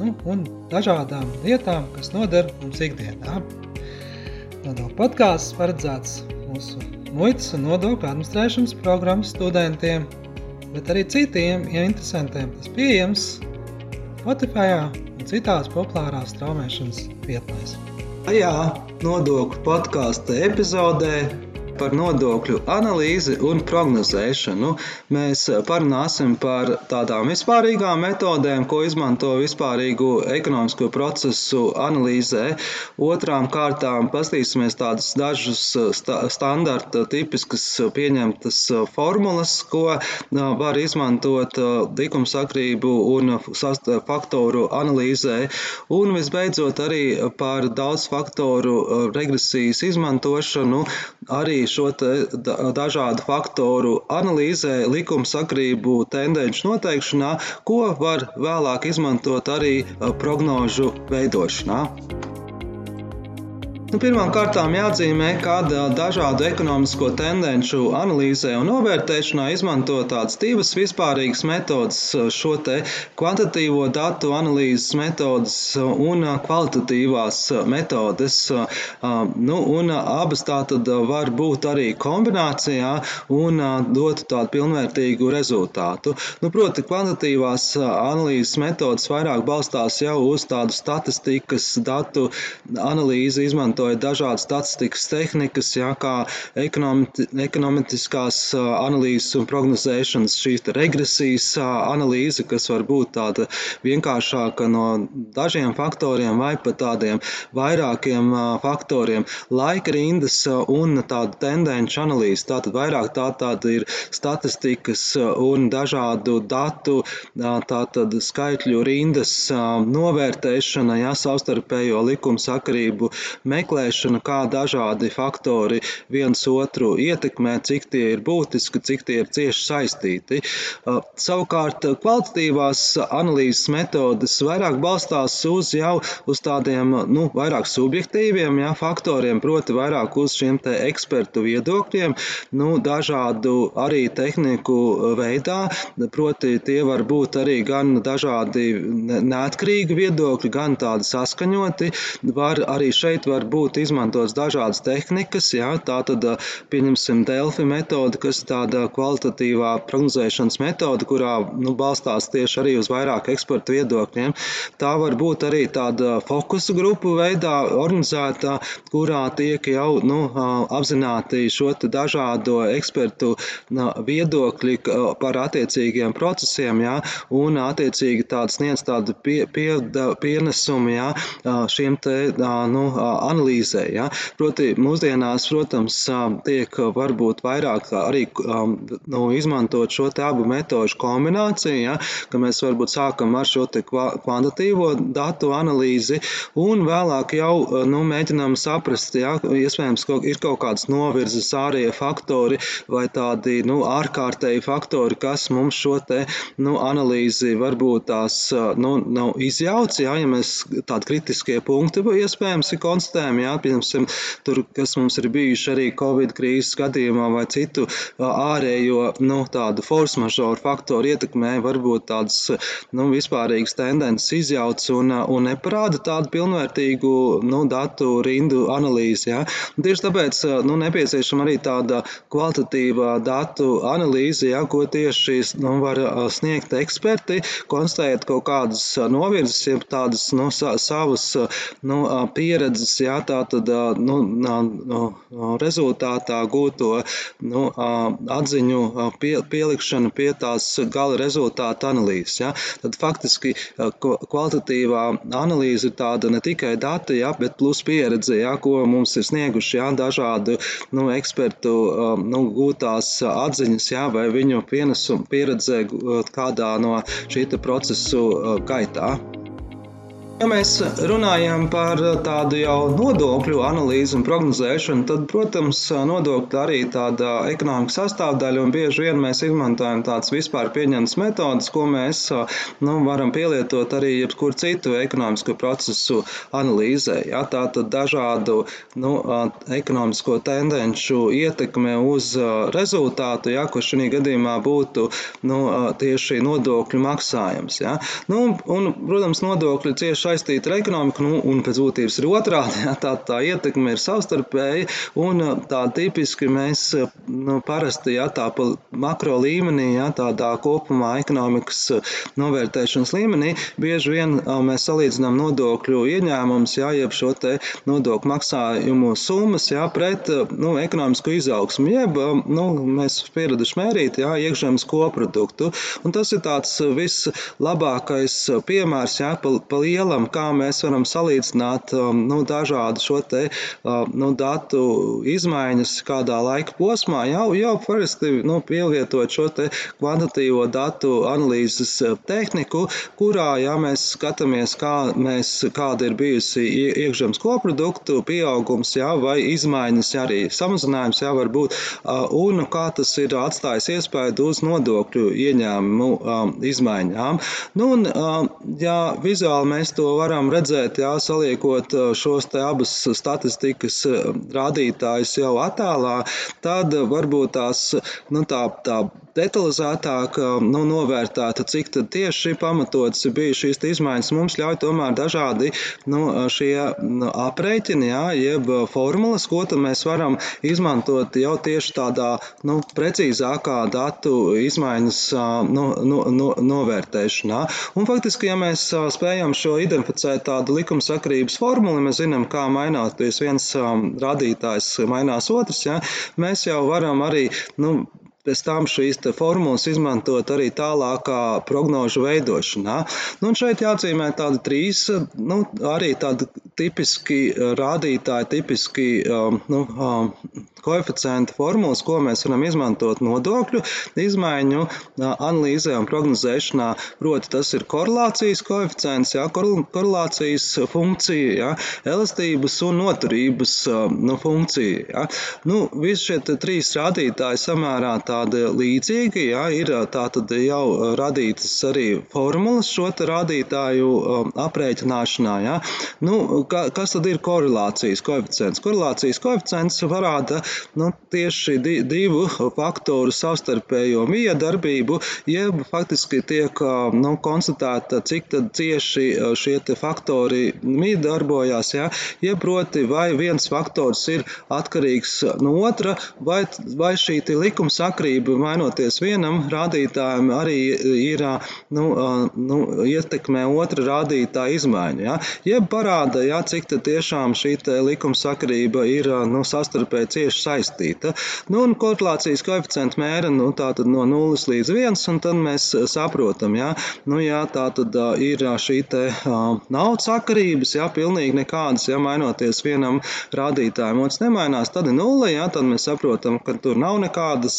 nu, un dažādām lietām, kas noder mums ikdienā. Nodokļu podkāsts paredzēts mūsu muitas un nodokļu administrēšanas programmas studentiem, bet arī citiem ja interesantiem. Tas pieejams Spotify un citās populārās straumēšanas vietnēs. Šajā nodokļu podkāstu epizodē par nodokļu analīzi un prognozēšanu. Mēs parunāsim par tādām vispārīgām metodēm, ko izmanto vispārīgu ekonomisko procesu analīzē. Otrām kārtām pastīsimies tādas dažas sta standarta tipiskas pieņemtas formulas, ko var izmantot likumsakrību un faktoru analīzē. Un visbeidzot arī par daudz faktoru regresijas izmantošanu arī šo dažādu faktoru analīzē, likumsakrību tendenci noteikšanā, ko var vēlāk izmantot arī prognožu veidošanā. Nu, Pirmkārt, jāatzīmē, ka dažādu ekonomisko tendenci analīzē un novērtēšanā izmanto tādas divas vispārīgas metodes - šo kvantitatīvo datu analīzes metodes un kvalitatīvās metodes. Nu, un abas tātad var būt arī kombinācijā un dot tādu pilnvērtīgu rezultātu. Nu, proti, kvantitīvās analīzes metodes vairāk balstās jau uz tādu statistikas datu analīzi, izmanto izmantoja dažādas statistikas tehnikas, jā, kā ekonomiskās analīzes un prognozēšanas, šīs regresijas analīze, kas var būt tāda vienkāršāka no dažiem faktoriem vai pat tādiem vairākiem faktoriem, laika rindas un tāda tendenci analīze. Tātad vairāk tā tāda ir statistikas un dažādu datu, tātad skaitļu rindas novērtēšana, jā, savstarpējo likumu sakarību meklēšana meklēšana, kā dažādi faktori viens otru ietekmē, cik tie ir būtiski, cik tie ir cieši saistīti. Uh, savukārt, kvalitatīvās analīzes metodes vairāk balstās uz jau uz tādiem nu, vairāk subjektīviem ja, faktoriem, proti, vairāk uz šiem ekspertu viedokļiem, nu, dažādu arī tehniku veidā. Proti, tie var būt arī gan dažādi neatkarīgi viedokļi, gan tādi saskaņoti. Var arī šeit var būt būt izmantotas dažādas tehnikas. Jā, tā tad pieņemsim Delfi metodi, kas tāda kvalitatīvā prognozēšanas metode, kurā nu, balstās tieši arī uz vairāk ekspertu viedokļiem. Tā var būt arī tāda fokusu grupu veidā organizēta, kurā tiek jau nu, apzināti šo dažādo ekspertu viedokļi par attiecīgiem procesiem, jā, un attiecīgi tāds sniedz tādu pie, pie, pienesumu jā, šiem te nu, analīzēm analīzē. Ja? Proti, mūsdienās, protams, tiek varbūt vairāk arī nu, izmantot šo abu metožu kombināciju, ja? ka mēs varbūt sākam ar šo kvantitīvo datu analīzi un vēlāk jau nu, mēģinām saprast, ja? iespējams, ka ir kaut kādas novirzes ārējie faktori vai tādi nu, ārkārtēji faktori, kas mums šo te, nu, analīzi varbūt tās nu, nav izjauts, ja, ja mēs tādi kritiskie punkti iespējams ir konstatējami, jā, piemēram, tur, kas mums ir bijuši arī Covid krīzes gadījumā vai citu ārējo, nu, tādu force majeure faktoru ietekmē, varbūt tādas, nu, vispārīgas tendences izjauts un, un neparāda tādu pilnvērtīgu, nu, datu rindu analīzi, jā. Tieši tāpēc, nu, nepieciešama arī tāda kvalitatīva datu analīze, jā, ko tieši, nu, var sniegt eksperti, konstatēt kaut kādas novirzes, jeb tādas, nu, savas, nu, pieredzes, jā, tā tātad nu, rezultātā gūto nu, atziņu pie, pielikšana pie tās gala rezultāta analīzes. Ja? Tad faktiski kvalitatīvā analīze ir tāda ne tikai dati, ja, bet plus pieredze, ja, ko mums ir snieguši ja, dažādu nu, ekspertu nu, gūtās atziņas ja, vai viņu pienesumu pieredze kādā no šī procesu gaitā. Ja mēs runājam par tādu jau nodokļu analīzi un prognozēšanu, tad, protams, nodokļi arī tāda ekonomikas sastāvdaļa, un bieži vien mēs izmantojam tādas vispār pieņemtas metodas, ko mēs nu, varam pielietot arī jebkuru citu ekonomisko procesu analīzē. Ja? Tātad dažādu nu, ekonomisko tendenci ietekme uz rezultātu, ja, kurš šajā gadījumā būtu nu, tieši nodokļu maksājums. Ja? Nu, un, protams, nodokļi cieši saistīta ar ekonomiku, nu, un pēc būtības ir otrādi. Jā, tā, tā ietekme ir savstarpēja, un tā tipiski mēs nu, parasti jā, tā pa makro līmenī, jā, tādā kopumā ekonomikas novērtēšanas līmenī, bieži vien mēs salīdzinām nodokļu ieņēmumus, jā, jeb šo te nodokļu maksājumu summas, jā, pret nu, ekonomisko izaugsmu, jeb nu, mēs pieraduši mērīt, jā, iekšzemes koproduktu. Un tas ir tāds vislabākais piemērs, jā, pa, pa lielam lielam, kā mēs varam salīdzināt um, nu, dažādu šo te, um, nu, datu izmaiņas kādā laika posmā, jau, jau parasti nu, pielietot šo te kvantitīvo datu analīzes uh, tehniku, kurā ja mēs skatāmies, kā mēs, kāda ir bijusi iekšzemes koproduktu pieaugums, jā, vai izmaiņas, jā, arī samazinājums, jā, var būt, uh, un kā tas ir atstājis iespēju uz nodokļu ieņēmumu um, izmaiņām. Nu, un, ja vizuāli mēs to to varam redzēt, jā, saliekot šos te abus statistikas rādītājus jau attēlā, tad varbūt tās, nu, tā, tā detalizētāk nu, novērtēta, cik tieši pamatotas bija šīs izmaiņas, mums ļauj tomēr dažādi nu, šie aprēķini, jā, jeb formulas, ko mēs varam izmantot jau tieši tādā nu, precīzākā datu izmaiņas nu, nu, nu, novērtēšanā. Un faktiski, ja mēs spējam šo identificēt tādu likumsakrības formuli, mēs zinām, kā mainās viens rādītājs, mainās otrs, ja, mēs jau varam arī nu, pēc tam šīs formulas izmantot arī tālākā prognožu veidošanā. Nu, šeit jāatzīmē tādi trīs, nu, arī tādi tipiski rādītāji, tipiski um, nu, um, koeficientu formulas, ko mēs varam izmantot nodokļu izmaiņu analīzē un prognozēšanā. Proti, tas ir korelācijas koeficients, jā, korelācijas funkcija, jā, elastības un noturības nu, funkcija. Jā. Nu, visi šie trīs rādītāji samērā tādi līdzīgi, jā, ir tātad jau radītas arī formulas šo rādītāju aprēķināšanā. Jā. Nu, ka, kas tad ir korelācijas koeficients? Korelācijas koeficients parāda nu, tieši divu faktoru savstarpējo miedarbību, jeb faktiski tiek nu, konstatēta, cik cieši šie faktori miedarbojās, ja? jeb proti, vai viens faktors ir atkarīgs no otra, vai, vai šī likumsakrība mainoties vienam rādītājam arī ir nu, nu, ietekmē otra rādītāja izmaiņu. Ja? Jeb parāda, ja, cik tiešām šī likumsakrība ir nu, sastarpēji cieši saistīta. Nu, un korelācijas koeficients mēra nu, no 0 līdz 1, un tad mēs saprotam, ja nu, jā, tā tad ir šī te, nav sakarības, ja pilnīgi nekādas, ja mainoties vienam rādītājam, otrs nemainās, tad ir nulle, ja tad mēs saprotam, ka tur nav nekādas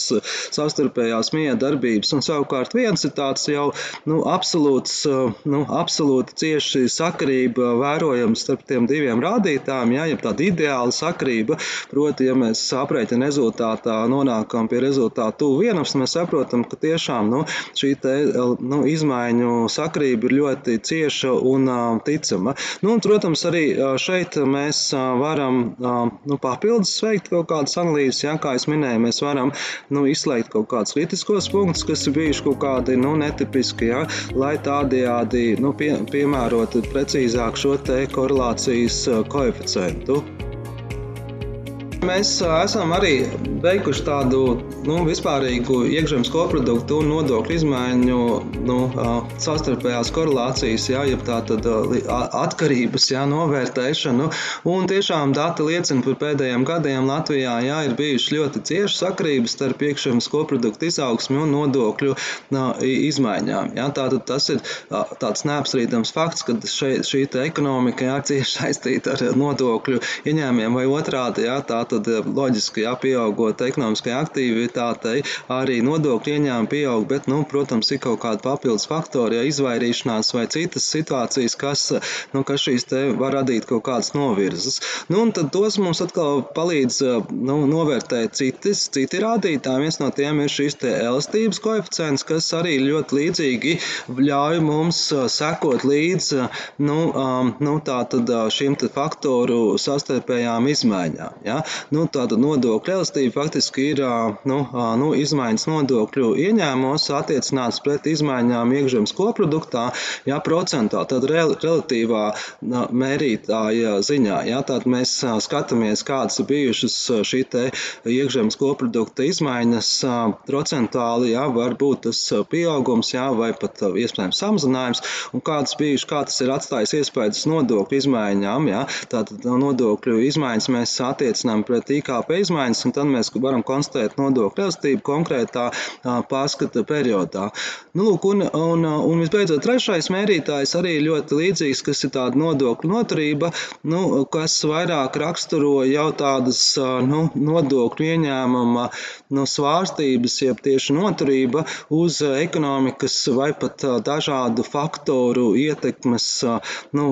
savstarpējās miedarbības, un savukārt viens ir tāds jau nu, absolūts, nu, absolūti cieši sakarība vērojams starp tiem diviem rādītājiem, ja, ja tāda ideāla sakarība, proti, ja mēs aprēķina rezultātā nonākam pie rezultātu tuvu vienam, mēs saprotam, ka tiešām nu, šī te, nu, izmaiņu sakrība ir ļoti cieša un ticama. Nu, un, protams, arī šeit mēs varam nu, papildus veikt kaut kādas analīzes, ja, kā es minēju, mēs varam nu, izslēgt kaut kādus kritiskos punktus, kas ir bijuši kaut kādi nu, netipiski, ja, lai tādējādi nu, pie, piemērotu precīzāk šo te korelācijas koeficientu. Mēs esam arī veikuši tādu nu, vispārīgu iekšzemes koproduktu un nodokļu izmaiņu nu, savstarpējās korelācijas, jā, jeb tātad atkarības jā, novērtēšanu. Un tiešām dati liecina par pēdējiem gadiem Latvijā jā, ir bijušas ļoti ciešas sakrības starp iekšzemes koproduktu izaugsmi un nodokļu nā, izmaiņām. Jā. Tātad tas ir tāds neapstrīdams fakts, ka šeit, šī ekonomika jā, cieši saistīta ar nodokļu ieņēmumiem vai otrādi. Jā, tātad tad loģiski, ja pieaugot ekonomiskajai aktivitātei, arī nodokļu ieņēmumi pieaug, bet, nu, protams, ir kaut kādi papildus faktori, ja izvairīšanās vai citas situācijas, kas, nu, kas šīs te var radīt kaut kādas novirzes. Nu, un tad tos mums atkal palīdz nu, novērtēt citas, citi rādītāji. Viens no tiem ir šis elastības koeficients, kas arī ļoti līdzīgi ļauj mums sekot līdz nu, nu, šim faktoru sastarpējām izmaiņām. Ja? Nu, tāda nodokļu elastība faktiski ir nu, nu, izmaiņas nodokļu ieņēmumos attiecināts pret izmaiņām iekšzemes koproduktā, ja procentā, tad rel relatīvā mērītāja ziņā. Ja? Tad mēs skatāmies, kādas ir bijušas šī iekšzemes koprodukta izmaiņas procentuāli, ja? var būt tas pieaugums, ja? vai pat iespējams samazinājums, un kādas bijušas, kā tas ir atstājis iespējas nodokļu izmaiņām. Ja? Tātad nodokļu izmaiņas mēs attiecinām pret IKP izmaiņas, un tad mēs varam konstatēt nodokļu elastību konkrētā pārskata periodā. Nu, lūk, un, un, un visbeidzot, trešais mērītājs arī ļoti līdzīgs, kas ir tāda nodokļu noturība, nu, kas vairāk raksturo jau tādas nu, nodokļu ieņēmuma nu, svārstības, jeb tieši noturība uz ekonomikas vai pat dažādu faktoru ietekmes nu,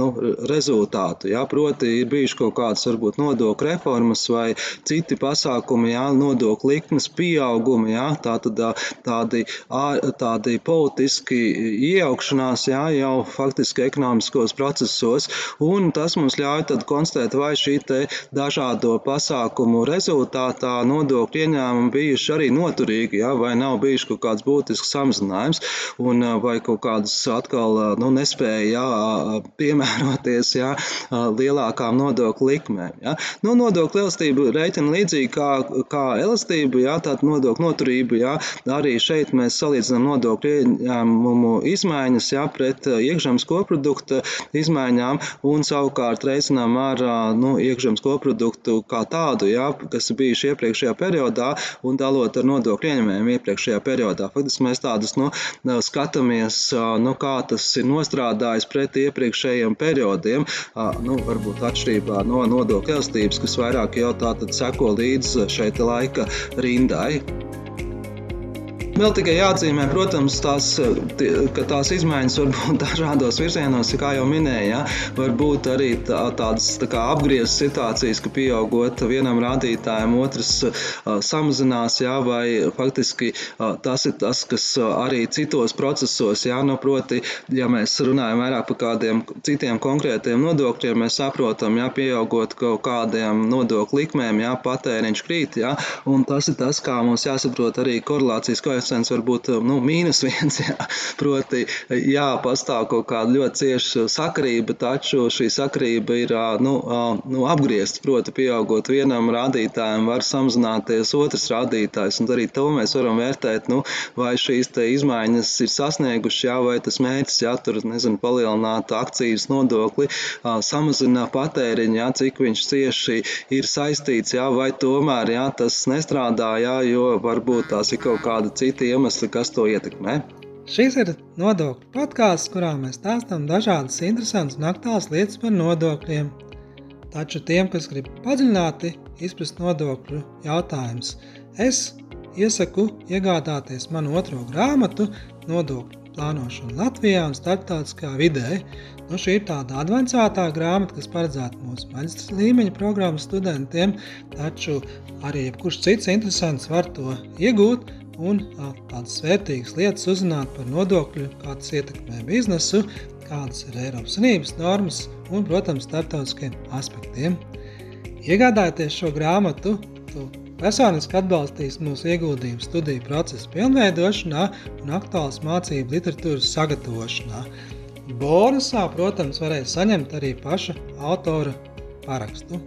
nu, rezultātu. Jā, proti, ir bijuši kaut kādas varbūt nodokļu reformas vai citi pasākumi, jā, nodokļu likmes pieaugumi, jā, tātad tādi, tādi politiski iejaukšanās jā, jau faktiski ekonomiskos procesos, un tas mums ļauj tad konstatēt, vai šī te dažādo pasākumu rezultātā nodokļu ieņēmumi bijuši arī noturīgi, jā, vai nav bijuši kaut kāds būtisks samazinājums, un vai kaut kādas atkal nu, nespēja jā, piemēroties jā, lielākām nodokļu likmēm. Jā. Nu, nodokļu elastību rēķina līdzīgi kā, kā elastību, jā, tāda nodokļu noturība. Jā. Arī šeit mēs salīdzinām nodokļu ieņēmumu izmaiņas jā, pret iekšzemes koprodukta izmaiņām un savukārt reizinām ar nu, iekšzemes koproduktu kā tādu, jā, kas bijuši iepriekšējā periodā un dalot ar nodokļu ieņēmējiem iepriekšējā periodā. Faktiski mēs tādus nu, skatāmies, nu, kā tas ir nostrādājis pret iepriekšējiem periodiem, nu, varbūt atšķirībā no nodokļu elastības, kas vairāk jau tātad seko līdz šai laika rindai. Vēl tikai jāatzīmē, protams, tās, ka tās izmaiņas var būt dažādos virzienos, kā jau minēju. Ja? Var būt arī tā, tādas tā apgrieztas situācijas, ka pieaugot vienam rādītājam, otrs uh, samazinās, ja? vai faktiski uh, tas ir tas, kas arī citos procesos, ja? nu, proti, ja mēs runājam vairāk par kādiem citiem konkrētiem nodokļiem, mēs saprotam, ja pieaugot kaut kādiem nodokļu likmēm, ja patēriņš krīt, ja? un tas ir tas, kā mums jāsaprot arī korelācijas koeficients koeficients var būt nu, mīnus viens. Jā. Proti, jā, pastāv kaut kāda ļoti cieša sakarība, taču šī sakarība ir nu, nu, apgriezta. Proti, pieaugot vienam rādītājam, var samazināties otrs rādītājs. Arī to mēs varam vērtēt, nu, vai šīs izmaiņas ir sasniegušas, jā, vai tas mērķis, ja tur nezinu, palielināt akcijas nodokli, samazina patēriņu, jā, cik viņš cieši ir saistīts, jā, vai tomēr jā, tas nestrādā, jā, jo varbūt tās ir kaut kāda cita citi iemesli, kas to ietekmē. Šis ir nodokļu podkāsts, kurā mēs stāstām dažādas interesantas un aktuālas lietas par nodokļiem. Taču tiem, kas grib padziļināti izprast nodokļu jautājumus, es iesaku iegādāties manu otro grāmatu Nodokļu plānošana Latvijā un starptautiskā vidē. Nu, šī ir tāda avansētā grāmata, kas paredzēta mūsu maģistra līmeņa programmas studentiem, taču arī jebkurš cits interesants var to iegūt un tādas vērtīgas lietas uzzināt par nodokļu, kā tas ietekmē biznesu, kādas ir Eiropas Savienības normas un, protams, starptautiskiem aspektiem. Iegādājoties šo grāmatu, tu personiski atbalstīs mūsu ieguldījumu studiju procesa pilnveidošanā un aktuālas mācību literatūras sagatavošanā. Bonusā, protams, varēs saņemt arī paša autora parakstu.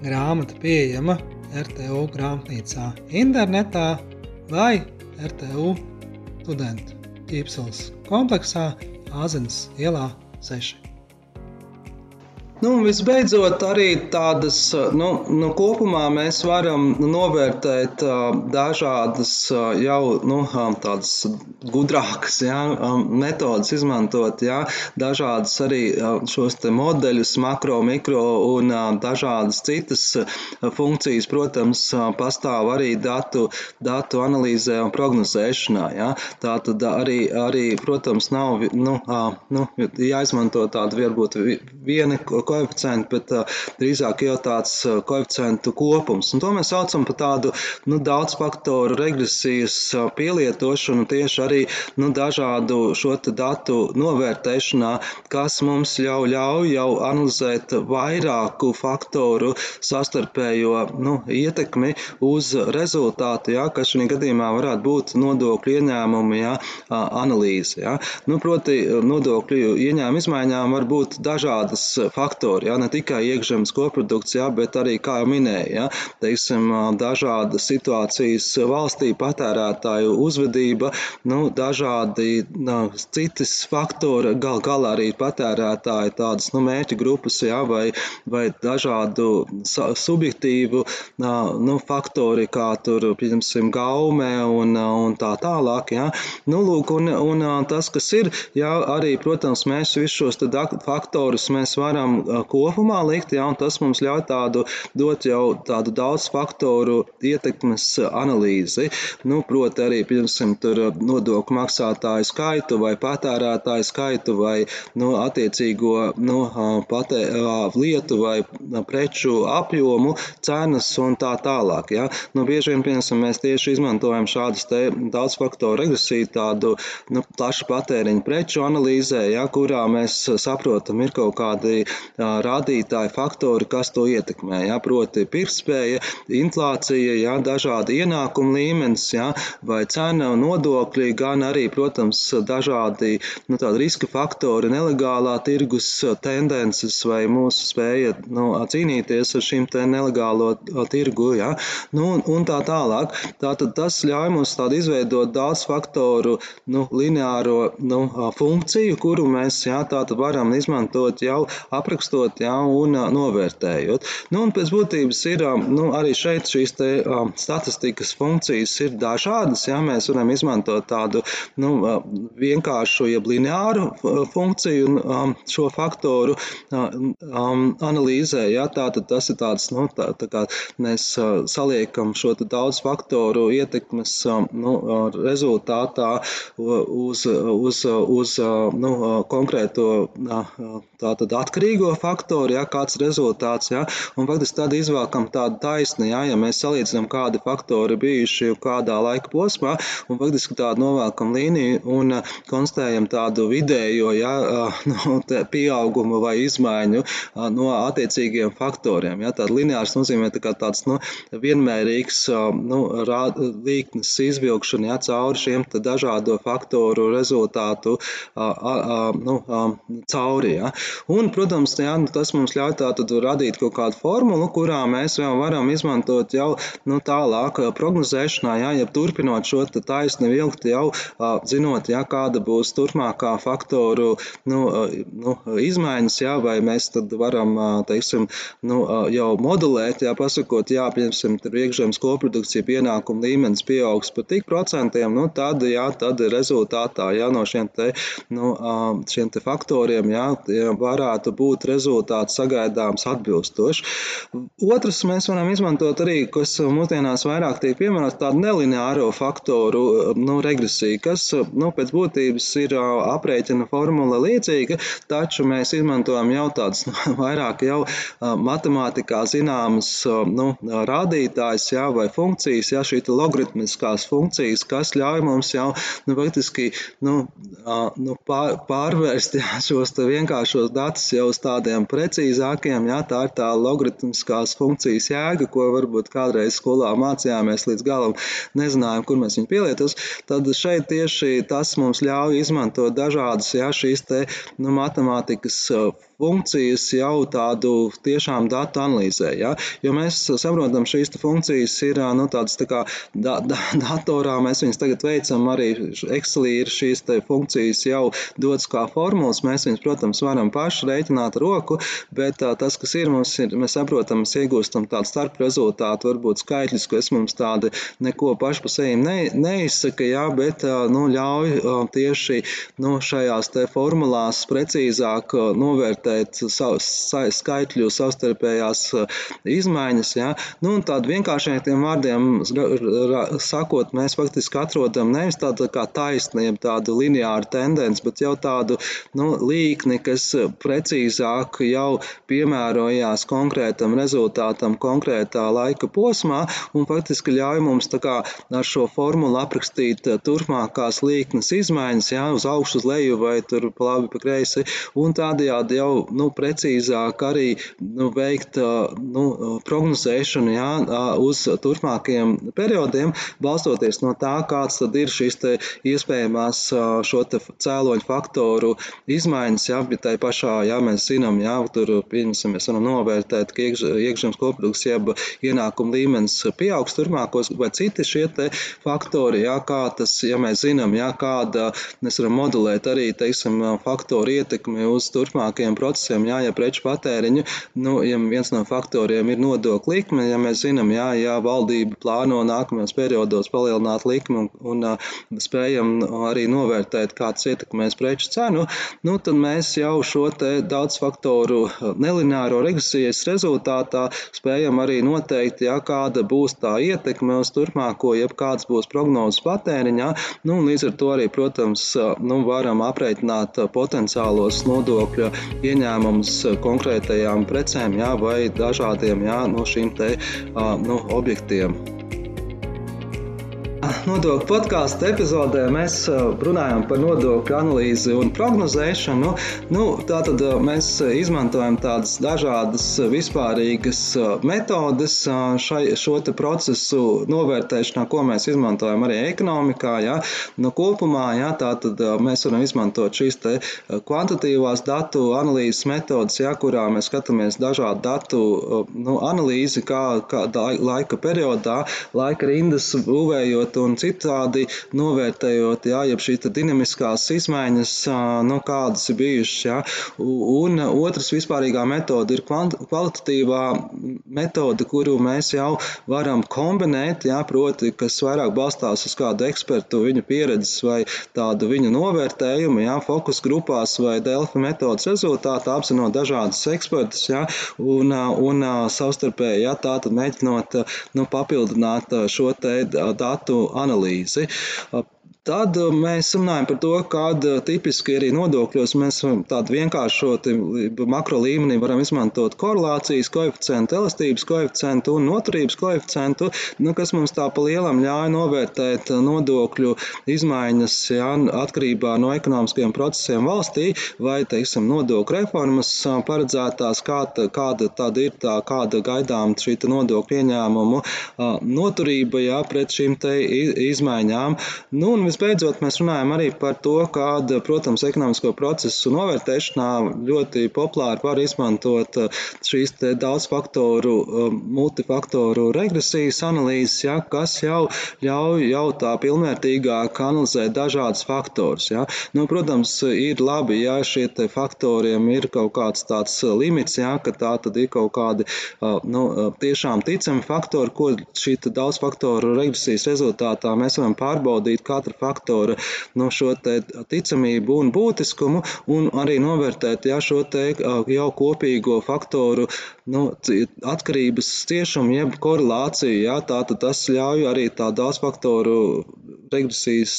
Grāmata pieejama RTU grāmatnīcā internetā vai RTU studentu ķīpseles kompleksā Āzenes ielā 6. Nu, visbeidzot, arī tādas nu, nu, kopumā mēs varam novērtēt dažādas jau nu, tādas gudrākas ja, metodas, izmantot ja, dažādas arī šos modeļus, makro, mikro un dažādas citas funkcijas. Protams, pastāv arī datu, datu analīzē un prognozēšanā. Ja. Tā tad arī, arī, protams, nav nu, nu, jāizmanto tāda varbūt viena koeficienti, bet uh, drīzāk jau tāds koeficientu kopums. Un to mēs saucam par tādu nu, daudz faktoru regresijas pielietošanu tieši arī nu, dažādu šo datu novērtēšanā, kas mums ļauj, ļauj jau analizēt vairāku faktoru sastarpējo nu, ietekmi uz rezultātu, ja, kas šajā gadījumā varētu būt nodokļu ieņēmumu ja, analīze. Ja. Nu, proti, nodokļu ieņēmumu izmaiņām var būt dažādas faktori faktori, ja, ne tikai iekšzemes koprodukts, ja, bet arī, kā jau minēju, ja, teiksim, dažādas situācijas valstī, patērētāju uzvedība, nu, dažādi nu, citas faktori, gal galā arī patērētāji tādas nu, mērķa grupas, ja, vai, vai dažādu subjektīvu nu, faktori, kā tur, piemēram, gaume un, un tā tālāk. Ja. Nu, lūk, un, un tas, kas ir, ja, arī, protams, mēs visus šos faktorus mēs varam kopumā likt, ja, un tas mums ļauj tādu dot jau tādu daudz faktoru ietekmes analīzi. Nu, proti arī, piemēram, tur nodokļu maksātāju skaitu vai patērētāju skaitu vai nu, attiecīgo nu, patē, lietu vai preču apjomu, cenas un tā tālāk. Ja. Nu, bieži vien, piemēram, mēs tieši izmantojam šādas daudz faktoru regresiju, tādu nu, plašu patēriņu preču analīzē, ja, kurā mēs saprotam, ir kaut kādi rādītāji, faktori, kas to ietekmē. Ja, proti, pirktspēja, inflācija, ja, dažādi ienākumu līmenis, ja, vai cena un nodokļi, gan arī, protams, dažādi nu, riska faktori, nelegālā tirgus tendences vai mūsu spēja nu, cīnīties ar šīm nelegālo tirgu ja, nu, un tā tālāk. Tātad tas ļauj mums izveidot daudz faktoru nu, lineāro nu, funkciju, kuru mēs jā, varam izmantot jau aprakstot rakstot ja, un novērtējot. Nu, un pēc būtības ir nu, arī šeit šīs te, statistikas funkcijas ir dažādas. Ja, mēs varam izmantot tādu nu, vienkāršu, jeb lineāru funkciju um, šo faktoru analīzē. Ja, tātad tas ir tāds, nu, tā, tā kā mēs saliekam šo daudz faktoru ietekmes nu, rezultātā uz, uz, uz nu, konkrēto tātad atkarīgo faktori, ja, kāds rezultāts, ja, un faktiski tad izvēlkam tādu taisni, ja, ja mēs salīdzinām, kādi faktori bijuši kādā laika posmā, un faktiski tādu novēlkam līniju un uh, konstatējam tādu vidējo, ja, uh, nu, pieaugumu vai izmaiņu uh, no attiecīgiem faktoriem. Ja, tāda lineārs nozīmē tā tāds nu, vienmērīgs nu, rād, līknes izvilkšana ja, cauri šiem dažādo faktoru rezultātu nu, cauri. Ja. Un, protams, jā, nu, tas mums ļauj tātad radīt kaut kādu formulu, kurā mēs jau varam izmantot jau nu, tālāk prognozēšanā, jā, ja turpinot šo taisni vilkt jau zinot, jā, kāda būs turpmākā faktoru nu, nu, izmaiņas, jā, vai mēs tad varam, teiksim, nu, jau modelēt, jā, pasakot, jā, piemēram, tur iekšzemes koprodukcija pienākuma līmenis pieaugs par tik procentiem, nu, tad, jā, tad rezultātā, jā, no šiem te, nu, šiem te faktoriem, jā, varētu būt rezultāts sagaidāms atbilstošs. Otrs, mēs varam izmantot arī, kas mūsdienās vairāk tiek piemērots, tādu nelineāro faktoru nu, regresiju, kas nu, pēc būtības ir aprēķina formula līdzīga, taču mēs izmantojam jau tādas nu, vairāk jau matemātikā zināmas nu, rādītājas jā, vai funkcijas, jā, šī logaritmiskās funkcijas, kas ļauj mums jau nu, faktiski nu, nu, pār, pārvērst jā, šos vienkāršos datus jau uz tā tādiem precīzākiem. Jā, tā ir tā logaritmiskās funkcijas jēga, ko varbūt kādreiz skolā mācījāmies līdz galam, nezinājām, kur mēs viņu pielietos. Tad šeit tieši tas mums ļauj izmantot dažādas jā, šīs te, nu, matemātikas funkcijas jau tādu tiešām datu analīzē. Ja? Jo mēs saprotam, šīs funkcijas ir nu, tādas tā kā da, da, datorā, mēs viņus tagad veicam, arī Excelī ir šīs funkcijas jau dotas kā formulas. Mēs viņus, protams, varam paši rēķināt ar roku, bet tas, kas ir, mums ir, mēs saprotam, mēs iegūstam tādu starp rezultātu, varbūt skaitļus, kas mums tādi neko paši pa sevi ne, neizsaka, jā, bet nu, ļauj tieši nu, šajās formulās precīzāk novērtēt savu, skaitļu savstarpējās izmaiņas. Jā. Nu, tādu vienkāršākiem vārdiem sakot, mēs faktiski atrodam nevis tādu kā taisnību, tādu lineāru tendenci, bet jau tādu nu, līkni, kas precīzāk jau piemērojās konkrētam rezultātam konkrētā laika posmā un faktiski ļauj mums kā, ar šo formulu aprakstīt turpmākās līknes izmaiņas, jā, uz augšu, uz leju vai tur pa labi, pa kreisi, un tādējādi jau nu, precīzāk arī nu, veikt nu, prognozēšanu jā, uz turpmākajiem periodiem, balstoties no tā, kāds tad ir šīs iespējamās šo cēloņu faktoru izmaiņas, jā, bet tai pašā, jā, mēs zinām, jā, tur, pieņemsim, mēs varam novērtēt, ka iekšzemes koprodukts jeb ienākuma līmenis pieaugs turpmākos, vai citi šie faktori, jā, kā tas, ja mēs zinām, jā, kāda mēs varam modelēt arī, teiksim, faktoru ietekmi uz turpmākajiem procesiem, jā, ja preču patēriņu, nu, ja viens no faktoriem ir nodokļu likme, ja mēs zinām, jā, ja valdība plāno nākamajos periodos palielināt likmi un, un uh, spējam arī novērtēt, kā tas ietekmēs preču cenu, nu, tad mēs jau šo daudz faktoru nelināro regresijas rezultātā spējam arī noteikt, ja, kāda būs tā ietekme uz turpmāko, jeb kāds būs prognozes patēriņā. Nu, līdz ar to arī, protams, nu, varam aprēķināt potenciālos nodokļu ieņēmumus konkrētajām precēm jā, vai dažādiem jā, no šīm te, nu, objektiem. Nodokļu podkāstu epizodē mēs runājam par nodokļu analīzi un prognozēšanu. Nu, tātad mēs izmantojam tādas dažādas vispārīgas metodes šai, šo procesu novērtēšanā, ko mēs izmantojam arī ekonomikā. Ja? Nu, kopumā ja, tātad mēs varam izmantot šīs kvantitīvās datu analīzes metodes, ja, kurā mēs skatāmies dažādu datu nu, analīzi, kā, kā laika periodā, laika rindas būvējot un citādi novērtējot, jā, jeb šīs dinamiskās izmaiņas, nu, kādas ir bijušas. Jā. Un otrs vispārīgā metode ir kvalitatīvā metode, kuru mēs jau varam kombinēt, jā, proti, kas vairāk balstās uz kādu ekspertu, viņu pieredzes vai tādu viņu novērtējumu, jā, fokus grupās vai Delfi metodas rezultātā apzinot dažādas ekspertus, jā, un, un savstarpēji, jā, tātad mēģinot nu, papildināt šo te datu analīzi. Tad uh, mēs runājam par to, kāda tipiski arī nodokļos mēs tādu vienkāršoti makro līmenī varam izmantot korelācijas koeficientu, elastības koeficientu un noturības koeficientu, nu, kas mums tā pa lielam ļauj novērtēt nodokļu izmaiņas jā, atkarībā no ekonomiskiem procesiem valstī vai, teiksim, nodokļu reformas paredzētās, kāda, kāda tad ir tā, kāda gaidām šī nodokļu ieņēmumu noturība jā, pret šīm te izmaiņām. Nu, visbeidzot, mēs runājam arī par to, kāda, protams, ekonomisko procesu novērtēšanā ļoti populāri var izmantot uh, šīs daudz faktoru, um, multifaktoru regresijas analīzes, ja, kas jau ļauj jau tā pilnvērtīgāk analizēt dažādus faktorus. Ja. Nu, protams, ir labi, ja šie faktoriem ir kaut kāds tāds limits, ja, ka tā tad ir kaut kādi uh, nu, tiešām ticami faktori, ko šī daudz faktoru regresijas rezultātā mēs varam pārbaudīt katra faktora no šo ticamību un būtiskumu, un arī novērtēt ja, šo te jau kopīgo faktoru nu, atkarības ciešumu, jeb korelāciju. Ja, Tātad tas ļauj arī tā daudz faktoru regresijas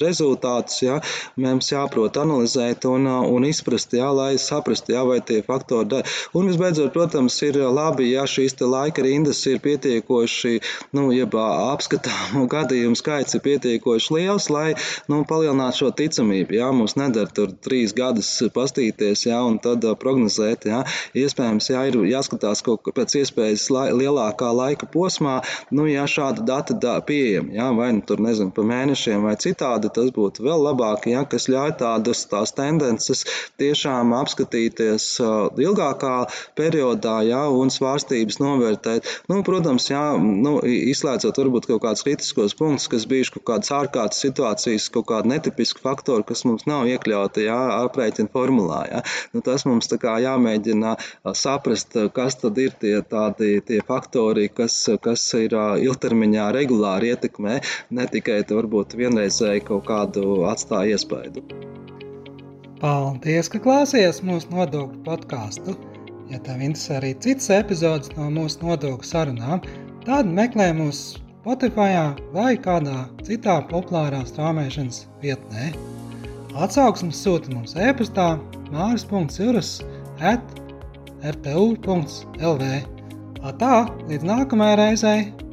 rezultātus, ja, mums jāprot analizēt un, un izprast, ja, lai saprastu, ja, vai tie faktori der. Un visbeidzot, protams, ir labi, ja šīs laika rindas ir pietiekoši, nu, jeb apskatāmu gadījumu skaits ir pietiekoši liels lai nu, palielinātu šo ticamību. Jā, mums nedara tur trīs gadus pastīties, jā, un tad uh, prognozēt. Jā. Iespējams, jā, ir jāskatās kaut pēc iespējas lai, lielākā laika posmā, nu, ja šāda data da, pieejama, jā, vai nu tur, nezinu, pa mēnešiem vai citādi, tas būtu vēl labāk, ja, kas ļauj tādas tās tendences tiešām apskatīties ilgākā periodā ja, un svārstības novērtēt. Nu, protams, jā, nu, izslēdzot varbūt kaut kādus kritiskos punktus, kas bijuši kaut kādas ārkārtas situācijas, kaut kādi netipiski faktori, kas mums nav iekļauti jā, aprēķina formulā. Jā. Nu, tas mums kā jāmēģina saprast, kas tad ir tie tādi tie faktori, kas, kas ir ilgtermiņā regulāri ietekmē, ne tikai varbūt vienreizēji kaut kādu atstāja iespaidu. Paldies, ka klausījāties mūsu nodokļu podkāstu. Ja tev interesē arī citas epizodes no mūsu nodokļu sarunām, tad meklē mūsu Spotify vai kādā citā populārā strāmošanas vietnē. Atsauksmes sūta mums e-pastā māris.cirus at rtu.lv. Tā, līdz nākamajai reizei!